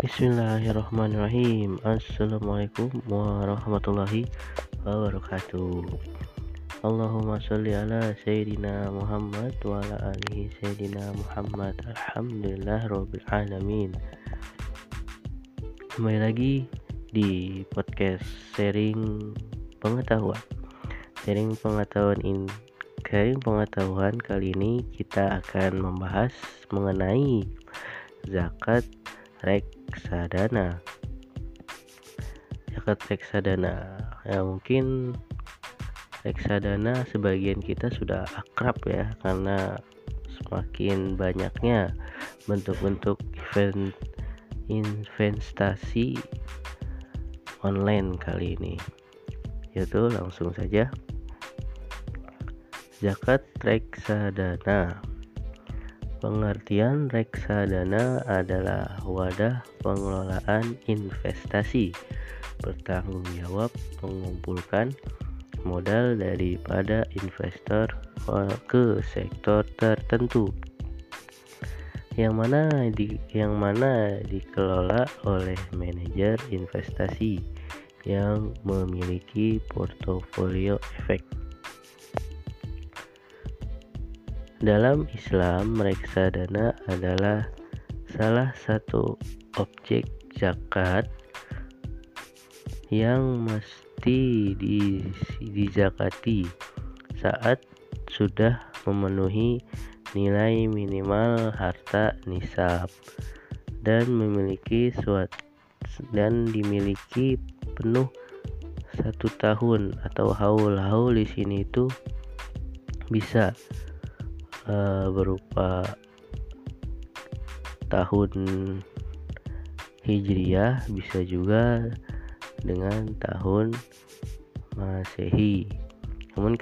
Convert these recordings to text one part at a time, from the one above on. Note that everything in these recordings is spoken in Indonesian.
Bismillahirrahmanirrahim. Assalamualaikum warahmatullahi wabarakatuh. Allahumma sholli ala Sayyidina Muhammad wa ala alihi Sayyidina Muhammad. Alhamdulillah Rabbil Alamin. Kembali lagi di podcast sharing pengetahuan. Sharing pengetahuan ini Sharing pengetahuan kali ini kita akan membahas mengenai zakat reksadana. Zakat reksadana. Ya mungkin reksadana sebagian kita sudah akrab ya karena semakin banyaknya bentuk-bentuk investasi online kali ini. Yaitu langsung saja. Zakat reksadana Pengertian reksadana adalah wadah pengelolaan investasi. Bertanggung jawab mengumpulkan modal daripada investor ke sektor tertentu. Yang mana di yang mana dikelola oleh manajer investasi yang memiliki portofolio efek Dalam Islam, reksadana adalah salah satu objek zakat yang mesti dizakati saat sudah memenuhi nilai minimal harta nisab dan memiliki suatu dan dimiliki penuh satu tahun atau haul haul di sini itu bisa uh, berupa tahun Hijriah bisa juga dengan tahun Masehi. Namun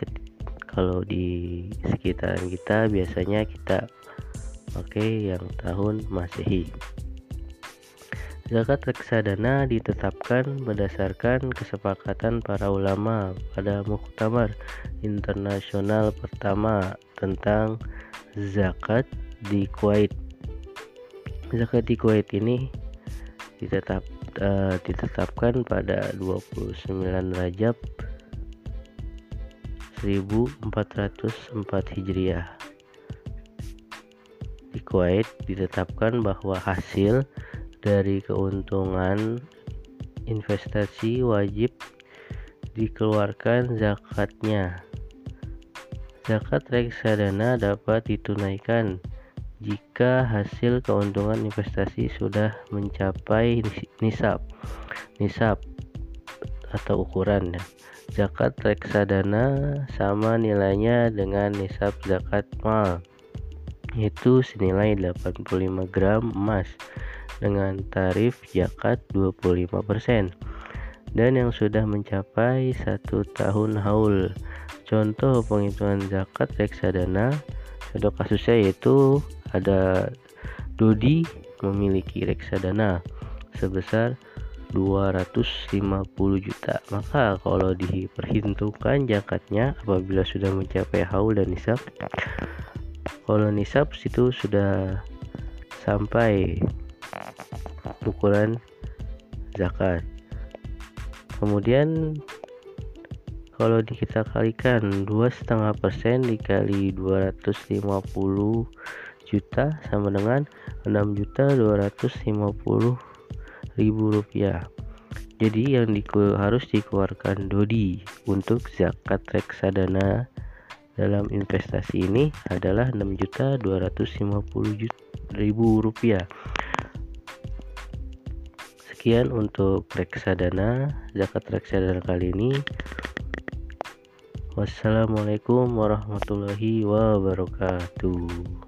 kalau di sekitaran kita biasanya kita pakai yang tahun Masehi. Zakat reksadana ditetapkan berdasarkan kesepakatan para ulama pada Muktamar Internasional pertama tentang zakat di Kuwait. Zakat di Kuwait ini ditetap uh, ditetapkan pada 29 Rajab 1404 Hijriah. Di Kuwait ditetapkan bahwa hasil dari keuntungan investasi wajib dikeluarkan zakatnya. Zakat reksadana dapat ditunaikan jika hasil keuntungan investasi sudah mencapai nisab. Nisab atau ukuran ya. Zakat reksadana sama nilainya dengan nisab zakat mal yaitu senilai 85 gram emas dengan tarif zakat 25% dan yang sudah mencapai satu tahun haul. Contoh penghitungan zakat reksadana contoh kasusnya yaitu ada Dodi memiliki reksadana sebesar 250 juta maka kalau diperhitungkan zakatnya apabila sudah mencapai haul dan nisab kalau nisab situ sudah sampai ukuran zakat. Kemudian kalau kita kalikan dua setengah persen dikali 250 juta sama dengan 6 juta 250 ribu rupiah. Jadi yang diku, harus dikeluarkan Dodi untuk zakat reksadana dalam investasi ini adalah 6 juta 250 ribu rupiah. Sekian untuk reksadana zakat reksadana kali ini. Wassalamualaikum warahmatullahi wabarakatuh